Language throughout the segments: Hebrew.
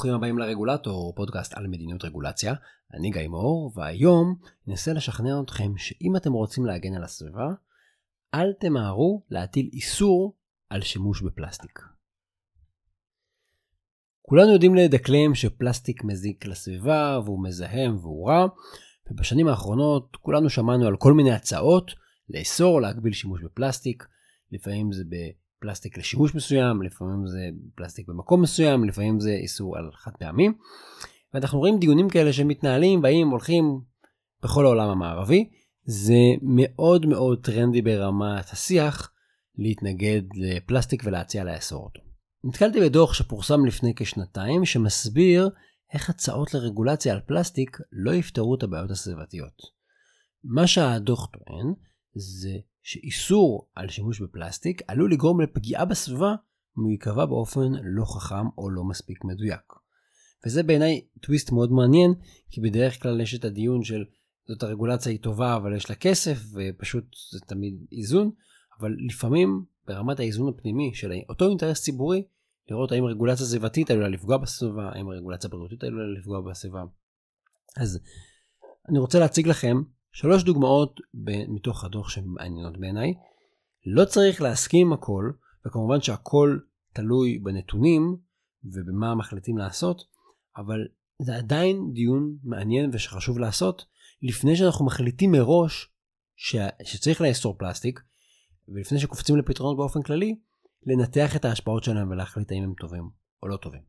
ברוכים הבאים לרגולטור, פודקאסט על מדיניות רגולציה. אני גיא מאור, והיום ננסה לשכנע אתכם שאם אתם רוצים להגן על הסביבה, אל תמהרו להטיל איסור על שימוש בפלסטיק. כולנו יודעים לדקלם שפלסטיק מזיק לסביבה והוא מזהם והוא רע, ובשנים האחרונות כולנו שמענו על כל מיני הצעות לאסור או להגביל שימוש בפלסטיק, לפעמים זה בפלסטיק לשימוש מסוים, לפעמים זה פלסטיק במקום מסוים, לפעמים זה איסור על חד פעמים. ואנחנו רואים דיונים כאלה שמתנהלים, באים, הולכים בכל העולם המערבי. זה מאוד מאוד טרנדי ברמת השיח להתנגד לפלסטיק ולהציע לאסור אותו. נתקלתי בדוח שפורסם לפני כשנתיים שמסביר איך הצעות לרגולציה על פלסטיק לא יפתרו את הבעיות הסביבתיות. מה שהדוח טוען זה שאיסור על שימוש בפלסטיק עלול לגרום לפגיעה בסביבה אם הוא ייקבע באופן לא חכם או לא מספיק מדויק. וזה בעיניי טוויסט מאוד מעניין, כי בדרך כלל יש את הדיון של זאת הרגולציה היא טובה אבל יש לה כסף ופשוט זה תמיד איזון, אבל לפעמים ברמת האיזון הפנימי של אותו אינטרס ציבורי, לראות האם רגולציה סביבתית עלולה לפגוע בסביבה, האם רגולציה בריאותית עלולה לפגוע בסביבה. אז אני רוצה להציג לכם שלוש דוגמאות מתוך הדוח שמעניינות בעיניי. לא צריך להסכים עם הכל, וכמובן שהכל תלוי בנתונים ובמה מחליטים לעשות, אבל זה עדיין דיון מעניין ושחשוב לעשות לפני שאנחנו מחליטים מראש ש... שצריך לאסור פלסטיק, ולפני שקופצים לפתרונות באופן כללי, לנתח את ההשפעות שלהם ולהחליט האם הם טובים או לא טובים.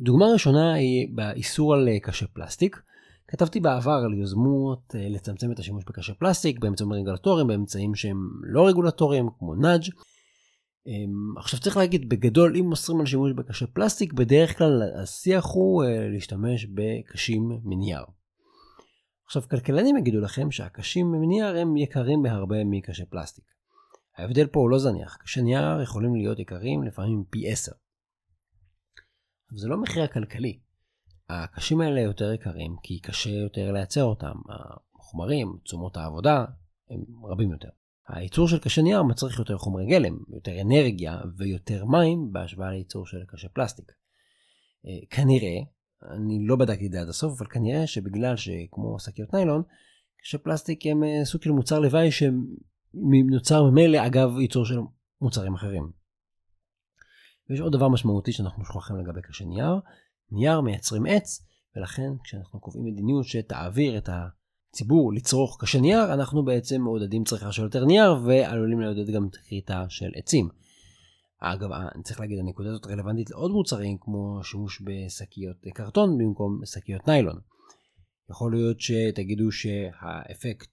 דוגמה ראשונה היא באיסור על קשי פלסטיק. כתבתי בעבר על יוזמות אה, לצמצם את השימוש בקשי פלסטיק באמצעים רגולטוריים, באמצעים שהם לא רגולטוריים כמו nudge. אמ, עכשיו צריך להגיד בגדול אם אוסרים על שימוש בקשי פלסטיק בדרך כלל השיח הוא אה, להשתמש בקשים מנייר. עכשיו כלכלנים יגידו לכם שהקשים מנייר הם יקרים בהרבה מקשי פלסטיק. ההבדל פה הוא לא זניח, קשי נייר יכולים להיות יקרים לפעמים פי 10. אבל זה לא מחיר הכלכלי. הקשים האלה יותר יקרים כי קשה יותר לייצר אותם. החומרים, תשומות העבודה, הם רבים יותר. הייצור של קשה נייר מצריך יותר חומרי גלם, יותר אנרגיה ויותר מים בהשוואה לייצור של קשה פלסטיק. אה, כנראה, אני לא בדקתי את זה עד הסוף, אבל כנראה שבגלל שכמו שקיות ניילון, קשי פלסטיק הם אה, סוג של מוצר לוואי שנוצר ממילא אגב ייצור של מוצרים אחרים. ויש עוד דבר משמעותי שאנחנו שוכחים לגבי קשי נייר, נייר מייצרים מעץ, ולכן כשאנחנו קובעים מדיניות שתעביר את הציבור לצרוך קשי נייר, אנחנו בעצם מעודדים צריכה של יותר נייר ועלולים לעודד גם כריתה של עצים. אגב, אני צריך להגיד, הנקודה הזאת רלוונטית לעוד מוצרים כמו שימוש בשקיות קרטון במקום בשקיות ניילון. יכול להיות שתגידו שהאפקט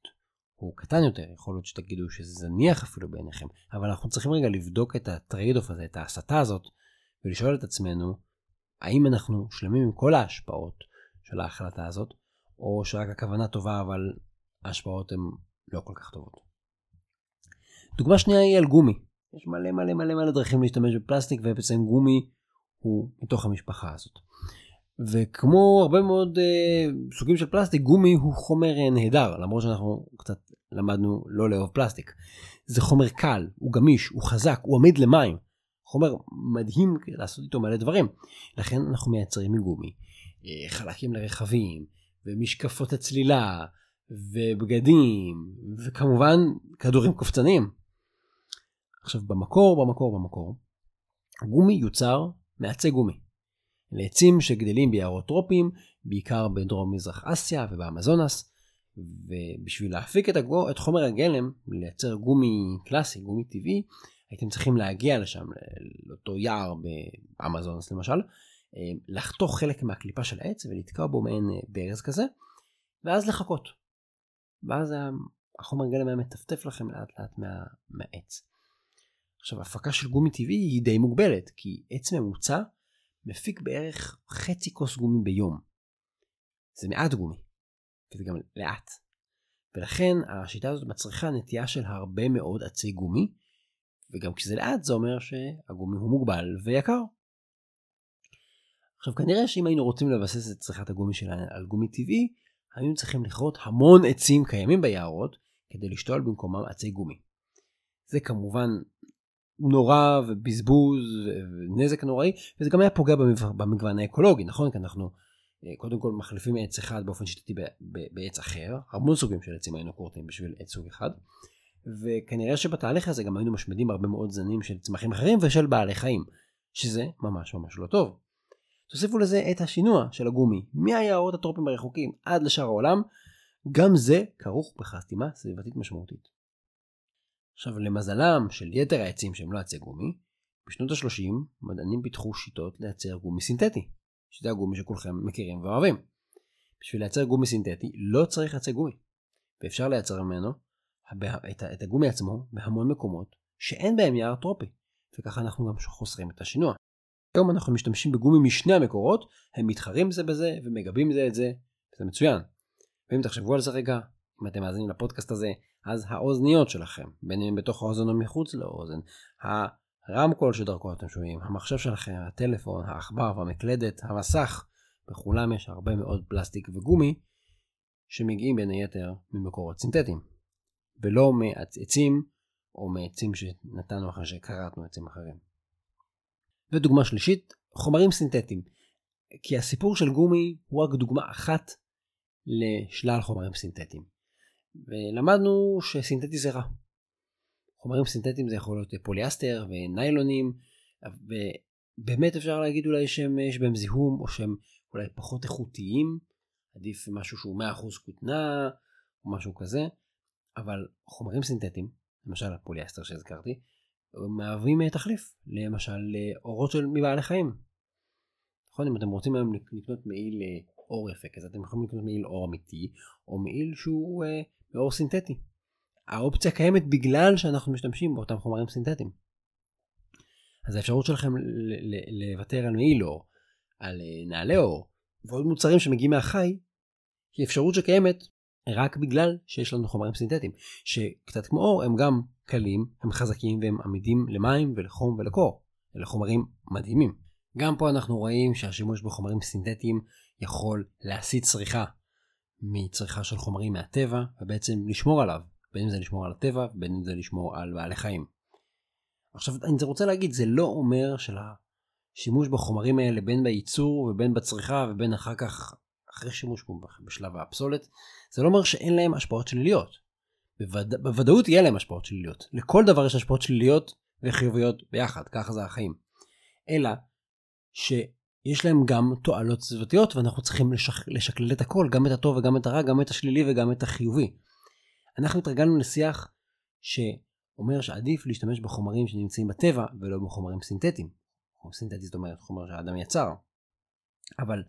הוא קטן יותר, יכול להיות שתגידו שזה זניח אפילו בעיניכם, אבל אנחנו צריכים רגע לבדוק את ה trade-off הזה, את ההסטה הזאת, ולשאול את עצמנו, האם אנחנו שלמים עם כל ההשפעות של ההחלטה הזאת, או שרק הכוונה טובה אבל ההשפעות הן לא כל כך טובות. דוגמה שנייה היא על גומי. יש מלא מלא מלא מלא דרכים להשתמש בפלסטיק ובעצם גומי הוא מתוך המשפחה הזאת. וכמו הרבה מאוד אה, סוגים של פלסטיק, גומי הוא חומר אה, נהדר, למרות שאנחנו קצת למדנו לא לאהוב פלסטיק. זה חומר קל, הוא גמיש, הוא חזק, הוא עמיד למים. חומר מדהים לעשות איתו מלא דברים. לכן אנחנו מייצרים מגומי אה, חלקים לרכבים, ומשקפות הצלילה, ובגדים, וכמובן כדורים קופצניים. עכשיו במקור, במקור, במקור, גומי יוצר מעצי גומי. אלה עצים שגדלים ביערות טרופיים, בעיקר בדרום מזרח אסיה ובאמזונס, ובשביל להפיק את, הגו, את חומר הגלם, לייצר גומי קלאסי, גומי טבעי, הייתם צריכים להגיע לשם, לאותו יער באמזונס למשל, אה, לחתוך חלק מהקליפה של העץ ולתקוע בו מעין אה, ברז כזה, ואז לחכות. ואז החומר גלם היה מטפטף לכם לאט לאט מה, מהעץ. עכשיו הפקה של גומי טבעי היא די מוגבלת, כי עץ ממוצע מפיק בערך חצי כוס גומי ביום. זה מעט גומי, וזה גם לאט. ולכן השיטה הזאת מצריכה נטייה של הרבה מאוד עצי גומי, וגם כשזה לאט זה אומר שהגומי הוא מוגבל ויקר. עכשיו כנראה שאם היינו רוצים לבסס את צריכת הגומי שלנו על גומי טבעי, היינו צריכים לכרות המון עצים קיימים ביערות כדי לשתול במקומם עצי גומי. זה כמובן נורא ובזבוז ונזק נוראי וזה גם היה פוגע במגוון האקולוגי נכון כי אנחנו אה, קודם כל מחליפים עץ אחד באופן שיטתי בעץ אחר המון סוגים של עצים היינו כורתים בשביל עץ סוג אחד וכנראה שבתהליך הזה גם היינו משמידים הרבה מאוד זנים של צמחים אחרים ושל בעלי חיים שזה ממש ממש לא טוב. תוסיפו לזה את השינוע של הגומי מהיערות הטרופים הרחוקים עד לשאר העולם גם זה כרוך בחתימה סביבתית משמעותית. עכשיו למזלם של יתר העצים שהם לא עצי גומי, בשנות ה-30 מדענים פיתחו שיטות לייצר גומי סינתטי, שזה הגומי שכולכם מכירים ואוהבים. בשביל לייצר גומי סינתטי לא צריך עצי גומי, ואפשר לייצר ממנו את הגומי עצמו בהמון מקומות שאין בהם יער טרופי, וככה אנחנו גם חוסרים את השינוע. היום אנחנו משתמשים בגומי משני המקורות, הם מתחרים זה בזה ומגבים זה את זה, וזה מצוין. ואם תחשבו על זה רגע, אם אתם מאזינים לפודקאסט הזה, אז האוזניות שלכם, בין אם בתוך האוזן או מחוץ לאוזן, הרמקול שדרכו אתם שומעים, המחשב שלכם, הטלפון, העכבר והמקלדת, המסך, בכולם יש הרבה מאוד פלסטיק וגומי שמגיעים בין היתר ממקורות סינתטיים, ולא מעצים או מעצים שנטענו אחרי שכרתנו עצים אחרים. ודוגמה שלישית, חומרים סינתטיים. כי הסיפור של גומי הוא רק דוגמה אחת לשלל חומרים סינתטיים. ולמדנו שסינתטי זה רע. חומרים סינתטיים זה יכול להיות פוליאסטר וניילונים, ובאמת אפשר להגיד אולי שיש בהם זיהום או שהם אולי פחות איכותיים, עדיף משהו שהוא 100% כותנה או משהו כזה, אבל חומרים סינתטיים, למשל הפוליאסטר שהזכרתי, מהווים תחליף למשל אורות של מבעלי חיים. נכון אם אתם רוצים היום לקנות מעיל אור יפה כזה אתם יכולים לקנות מעיל אור אמיתי או מעיל שהוא אה, מאור סינתטי. האופציה קיימת בגלל שאנחנו משתמשים באותם חומרים סינתטיים. אז האפשרות שלכם לוותר על מעיל אור, על אה, נעלי אור ועוד מוצרים שמגיעים מהחי היא אפשרות שקיימת רק בגלל שיש לנו חומרים סינתטיים שקצת כמו אור הם גם קלים, הם חזקים והם עמידים למים ולחום ולקור. אלה חומרים מדהימים. גם פה אנחנו רואים שהשימוש בחומרים סינתטיים יכול להסיט צריכה מצריכה של חומרים מהטבע ובעצם לשמור עליו, בין אם זה לשמור על הטבע ובין אם זה לשמור על בעלי חיים. עכשיו אני רוצה להגיד זה לא אומר שלשימוש בחומרים האלה בין בייצור ובין בצריכה ובין אחר כך אחרי שימוש בשלב הפסולת זה לא אומר שאין להם השפעות שליליות. בווד... בוודאות יהיה להם השפעות שליליות. לכל דבר יש השפעות שליליות וחיוביות ביחד, ככה זה החיים. אלא שיש להם גם תועלות סביבתיות ואנחנו צריכים לשק... לשקלל את הכל, גם את הטוב וגם את הרע, גם את השלילי וגם את החיובי. אנחנו התרגלנו לשיח שאומר שעדיף להשתמש בחומרים שנמצאים בטבע ולא בחומרים סינתטיים. חומר סינתטי זאת אומרת חומר שהאדם יצר. אבל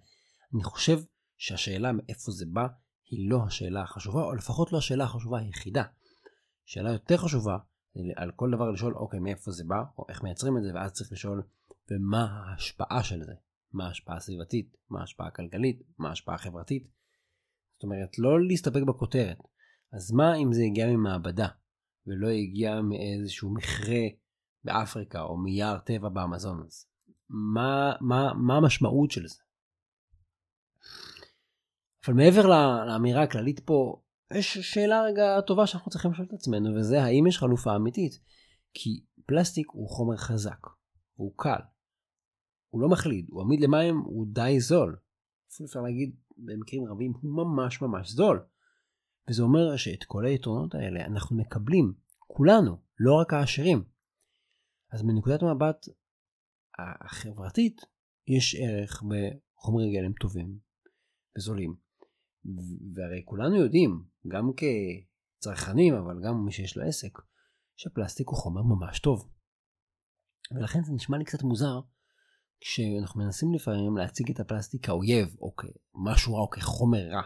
אני חושב שהשאלה מאיפה זה בא היא לא השאלה החשובה, או לפחות לא השאלה החשובה היחידה. שאלה יותר חשובה על כל דבר לשאול אוקיי מאיפה זה בא? או איך מייצרים את זה? ואז צריך לשאול ומה ההשפעה של זה? מה ההשפעה הסביבתית? מה ההשפעה הכלכלית? מה ההשפעה החברתית. זאת אומרת לא להסתפק בכותרת. אז מה אם זה הגיע ממעבדה ולא הגיע מאיזשהו מכרה באפריקה או מיער טבע באמזונס? מה, מה, מה המשמעות של זה אבל מעבר לאמירה הכללית פה, יש שאלה רגע טובה שאנחנו צריכים לשאול את עצמנו, וזה האם יש חלופה אמיתית? כי פלסטיק הוא חומר חזק, הוא קל, הוא לא מחליד, הוא עמיד למים, הוא די זול. אפילו אפשר להגיד במקרים רבים הוא ממש ממש זול. וזה אומר שאת כל היתרונות האלה אנחנו מקבלים, כולנו, לא רק העשירים. אז מנקודת המבט החברתית, יש ערך בחומרי גלם טובים וזולים. והרי כולנו יודעים, גם כצרכנים, אבל גם מי שיש לו עסק, שפלסטיק הוא חומר ממש טוב. ולכן זה נשמע לי קצת מוזר כשאנחנו מנסים לפעמים להציג את הפלסטיק כאויב, או כמשהו רע, או כחומר רע.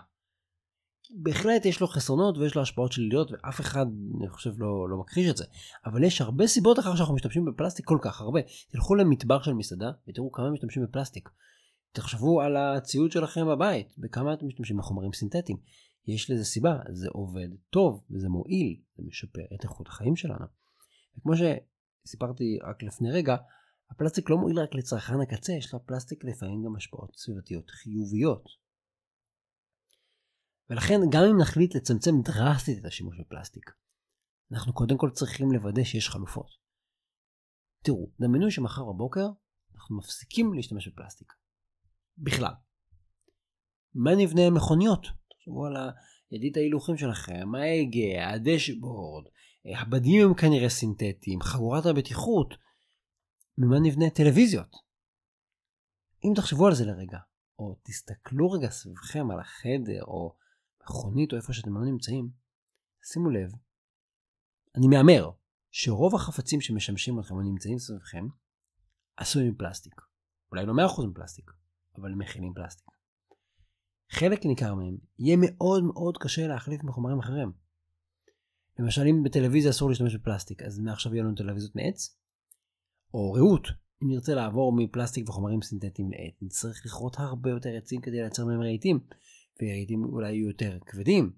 בהחלט יש לו חסרונות ויש לו השפעות שליליות ואף אחד אני חושב לא, לא מכחיש את זה אבל יש הרבה סיבות אחר שאנחנו משתמשים בפלסטיק כל כך הרבה תלכו למטבח של מסעדה ותראו כמה משתמשים בפלסטיק תחשבו על הציוד שלכם בבית, בכמה אתם משתמשים בחומרים סינתטיים. יש לזה סיבה, זה עובד טוב וזה מועיל, זה משפר את איכות החיים שלנו. וכמו שסיפרתי רק לפני רגע, הפלסטיק לא מועיל רק לצרכן הקצה, יש לפלסטיק לפעמים גם השפעות סביבתיות חיוביות. ולכן גם אם נחליט לצמצם דרסטית את השימוש בפלסטיק, אנחנו קודם כל צריכים לוודא שיש חלופות. תראו, דמיינו שמחר בבוקר אנחנו מפסיקים להשתמש בפלסטיק. בכלל. מה נבנה מכוניות? תחשבו על הידית ההילוכים שלכם, ההגה, הדשבורד, הבדים הם כנראה סינתטיים, חגורת הבטיחות. ממה נבנה טלוויזיות? אם תחשבו על זה לרגע, או תסתכלו רגע סביבכם על החדר, או מכונית, או איפה שאתם לא נמצאים, שימו לב, אני מהמר שרוב החפצים שמשמשים אתכם או נמצאים סביבכם עשויים מפלסטיק. אולי לא 100% מפלסטיק, אבל מכילים פלסטיק. חלק ניכר מהם יהיה מאוד מאוד קשה להחליף מחומרים אחרים. למשל אם בטלוויזיה אסור להשתמש בפלסטיק, אז מעכשיו יהיו לנו טלוויזיות מעץ? או רעות, אם נרצה לעבור מפלסטיק וחומרים סינתטיים לעץ, נצטרך לכרות הרבה יותר עצים כדי לייצר מהם רהיטים, ורהיטים אולי יהיו יותר כבדים,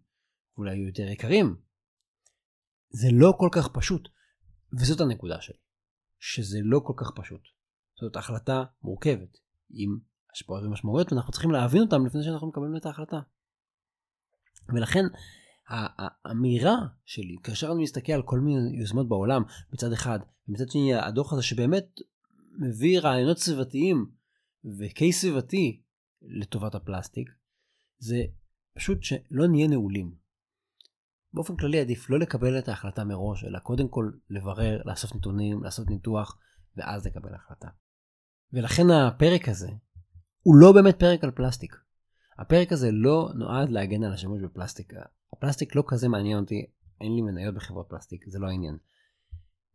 אולי יהיו יותר יקרים. זה לא כל כך פשוט, וזאת הנקודה שלי, שזה לא כל כך פשוט. זאת החלטה מורכבת, עם השפעות ומשמעויות, ואנחנו צריכים להבין אותם לפני שאנחנו מקבלים את ההחלטה. ולכן האמירה שלי, כאשר אני מסתכל על כל מיני יוזמות בעולם מצד אחד, ומצד שני הדוח הזה שבאמת מביא רעיונות סביבתיים וקייס סביבתי לטובת הפלסטיק, זה פשוט שלא נהיה נעולים. באופן כללי עדיף לא לקבל את ההחלטה מראש, אלא קודם כל לברר, לאסוף נתונים, לעשות ניתוח, ואז לקבל החלטה. ולכן הפרק הזה הוא לא באמת פרק על פלסטיק. הפרק הזה לא נועד להגן על השימוש בפלסטיק. הפלסטיק לא כזה מעניין אותי, אין לי מניות בחברות פלסטיק, זה לא העניין.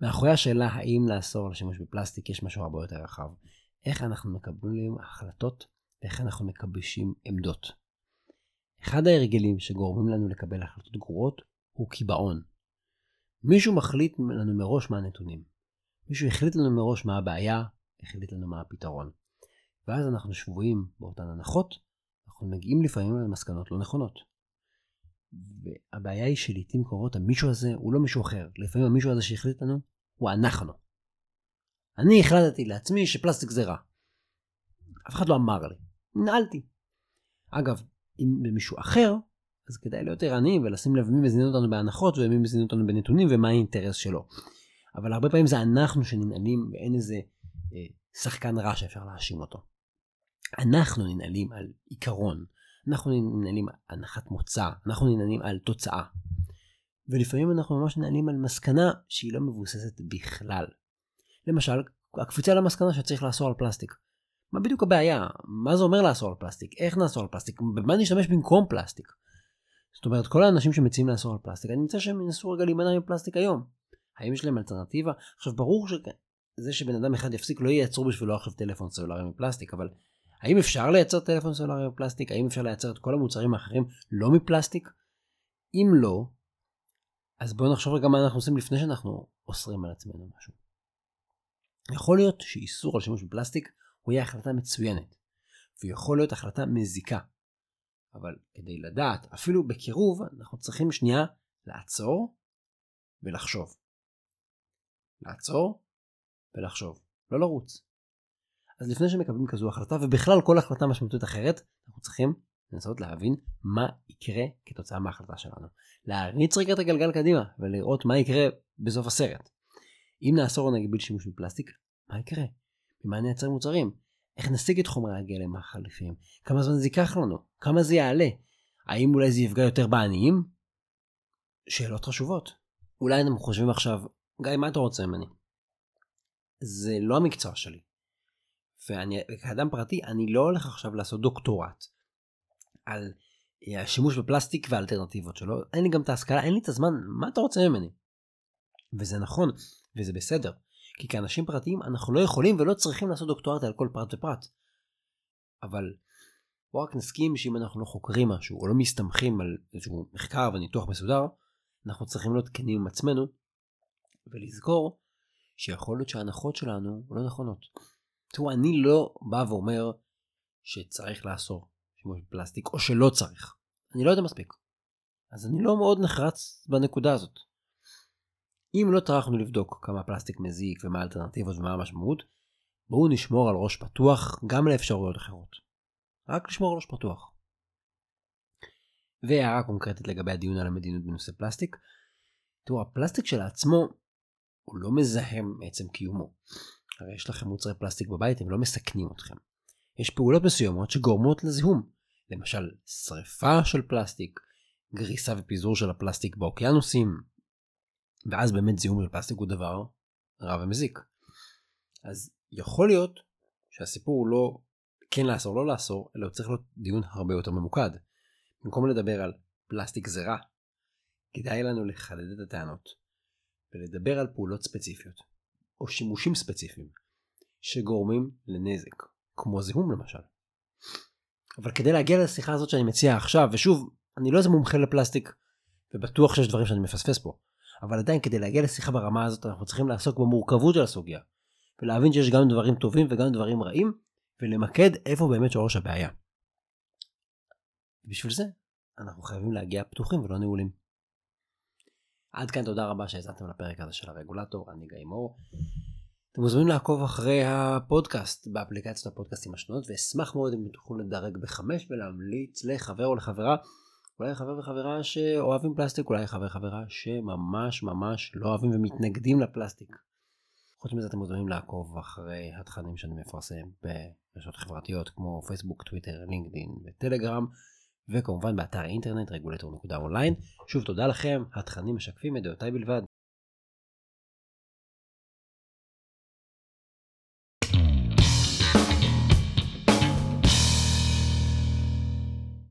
מאחורי השאלה האם לאסור על השימוש בפלסטיק יש משהו הרבה יותר רחב. איך אנחנו מקבלים החלטות ואיך אנחנו מקבשים עמדות. אחד ההרגלים שגורמים לנו לקבל החלטות גרועות הוא קיבעון. מישהו מחליט לנו מראש מה הנתונים. מישהו החליט לנו מראש מה הבעיה, החליט לנו מה הפתרון. ואז אנחנו שבויים באותן הנחות, אנחנו מגיעים לפעמים למסקנות לא נכונות. והבעיה היא שלעיתים קרובות המישהו הזה הוא לא מישהו אחר, לפעמים המישהו הזה שהחליט לנו הוא אנחנו. אני החלטתי לעצמי שפלסטיק זה רע. אף אחד לא אמר לי, נעלתי. אגב, אם במישהו אחר, אז כדאי להיות ערניים ולשים לב מי מזין אותנו בהנחות ומי מזין אותנו בנתונים ומה האינטרס שלו. אבל הרבה פעמים זה אנחנו שננעלים ואין איזה אה, שחקן רע שאפשר להאשים אותו. אנחנו ננעלים על עיקרון, אנחנו ננעלים על הנחת מוצא, אנחנו ננעלים על תוצאה. ולפעמים אנחנו ממש ננעלים על מסקנה שהיא לא מבוססת בכלל. למשל, הקפיצה למסקנה שצריך לאסור על פלסטיק. מה בדיוק הבעיה? מה זה אומר לאסור על פלסטיק? איך נאסור על פלסטיק? במה נשתמש במקום פלסטיק? זאת אומרת, כל האנשים שמציעים לאסור על פלסטיק, אני מציע שהם ינסו רגע להימנע מפלסטיק היום. האם יש להם אלטרנטיבה? עכשיו, ברור שזה שבן אדם אחד יפסיק לא ייצרו בשבילו עכשיו טלפון סלולרי מפלסטיק, אבל האם אפשר לייצר טלפון סלולרי מפלסטיק? האם אפשר לייצר את כל המוצרים האחרים לא מפלסטיק? אם לא, אז בואו נחשוב רגע מה אנחנו עושים לפני שאנחנו אוסרים על עצמנו משהו. יכול להיות שאיסור על שימוש בפלסטיק הוא יהיה החלטה מצוינת, ויכול להיות החלטה מזיקה. אבל כדי לדעת, אפילו בקירוב, אנחנו צריכים שנייה לעצור ולחשוב. לעצור ולחשוב, לא לרוץ. אז לפני שמקבלים כזו החלטה, ובכלל כל החלטה משמעותית אחרת, אנחנו צריכים לנסות להבין מה יקרה כתוצאה מההחלטה שלנו. להריץ רגע את הגלגל קדימה ולראות מה יקרה בסוף הסרט. אם נאסור נגביל שימוש בפלסטיק, מה יקרה? ממה נייצר מוצרים? איך נשיג את חומרי הגלם החליפיים? כמה זמן זה ייקח לנו? כמה זה יעלה? האם אולי זה יפגע יותר בעניים? שאלות חשובות. אולי אתם חושבים עכשיו, גיא, מה אתה רוצה ממני? זה לא המקצוע שלי. ואני, כאדם פרטי, אני לא הולך עכשיו לעשות דוקטורט על אה, השימוש בפלסטיק והאלטרנטיבות שלו. אין לי גם את ההשכלה, אין לי את הזמן, מה אתה רוצה ממני? וזה נכון, וזה בסדר. כי כאנשים פרטיים אנחנו לא יכולים ולא צריכים לעשות דוקטורט על כל פרט ופרט. אבל בואו רק נסכים שאם אנחנו לא חוקרים משהו או לא מסתמכים על איזשהו מחקר וניתוח מסודר, אנחנו צריכים להיות כנים עם עצמנו ולזכור שיכול להיות שההנחות שלנו לא נכונות. תראו, אני לא בא ואומר שצריך לאסור שימוש בפלסטיק או שלא צריך. אני לא יודע מספיק. אז אני לא מאוד נחרץ בנקודה הזאת. אם לא טרחנו לבדוק כמה פלסטיק מזיק ומה האלטרנטיבות ומה המשמעות, בואו נשמור על ראש פתוח גם לאפשרויות אחרות. רק לשמור על ראש פתוח. והערה קונקרטית לגבי הדיון על המדינות בנושא פלסטיק. תראו, הפלסטיק שלעצמו הוא לא מזהם מעצם קיומו. הרי יש לכם מוצרי פלסטיק בבית, הם לא מסכנים אתכם. יש פעולות מסוימות שגורמות לזיהום. למשל, שריפה של פלסטיק, גריסה ופיזור של הפלסטיק באוקיינוסים, ואז באמת זיהום של פלסטיק הוא דבר רע ומזיק. אז יכול להיות שהסיפור הוא לא כן לאסור לא לאסור, אלא הוא צריך להיות דיון הרבה יותר ממוקד. במקום לדבר על פלסטיק זה רע, כדאי לנו לחדד את הטענות ולדבר על פעולות ספציפיות, או שימושים ספציפיים, שגורמים לנזק, כמו זיהום למשל. אבל כדי להגיע לשיחה הזאת שאני מציע עכשיו, ושוב, אני לא איזה מומחה לפלסטיק, ובטוח שיש דברים שאני מפספס פה, אבל עדיין כדי להגיע לשיחה ברמה הזאת אנחנו צריכים לעסוק במורכבות של הסוגיה, ולהבין שיש גם דברים טובים וגם דברים רעים, ולמקד איפה באמת שורש הבעיה. בשביל זה אנחנו חייבים להגיע פתוחים ולא נעולים. עד כאן תודה רבה שהאזנתם לפרק הזה של הרגולטור, אני גיא מור. אתם מוזמנים לעקוב אחרי הפודקאסט באפליקציית הפודקאסטים השונות ואשמח מאוד אם תוכלו לדרג בחמש ולהמליץ לחבר או לחברה אולי חבר וחברה שאוהבים פלסטיק אולי חבר חברה שממש ממש לא אוהבים ומתנגדים לפלסטיק. חוץ מזה אתם מוזמנים לעקוב אחרי התכנים שאני מפרסם ברשתות חברתיות כמו פייסבוק, טוויטר, לינקדאין וטלגרם וכמובן באתר האינטרנט רגולטור.אונליין. שוב תודה לכם, התכנים משקפים את דעותיי בלבד.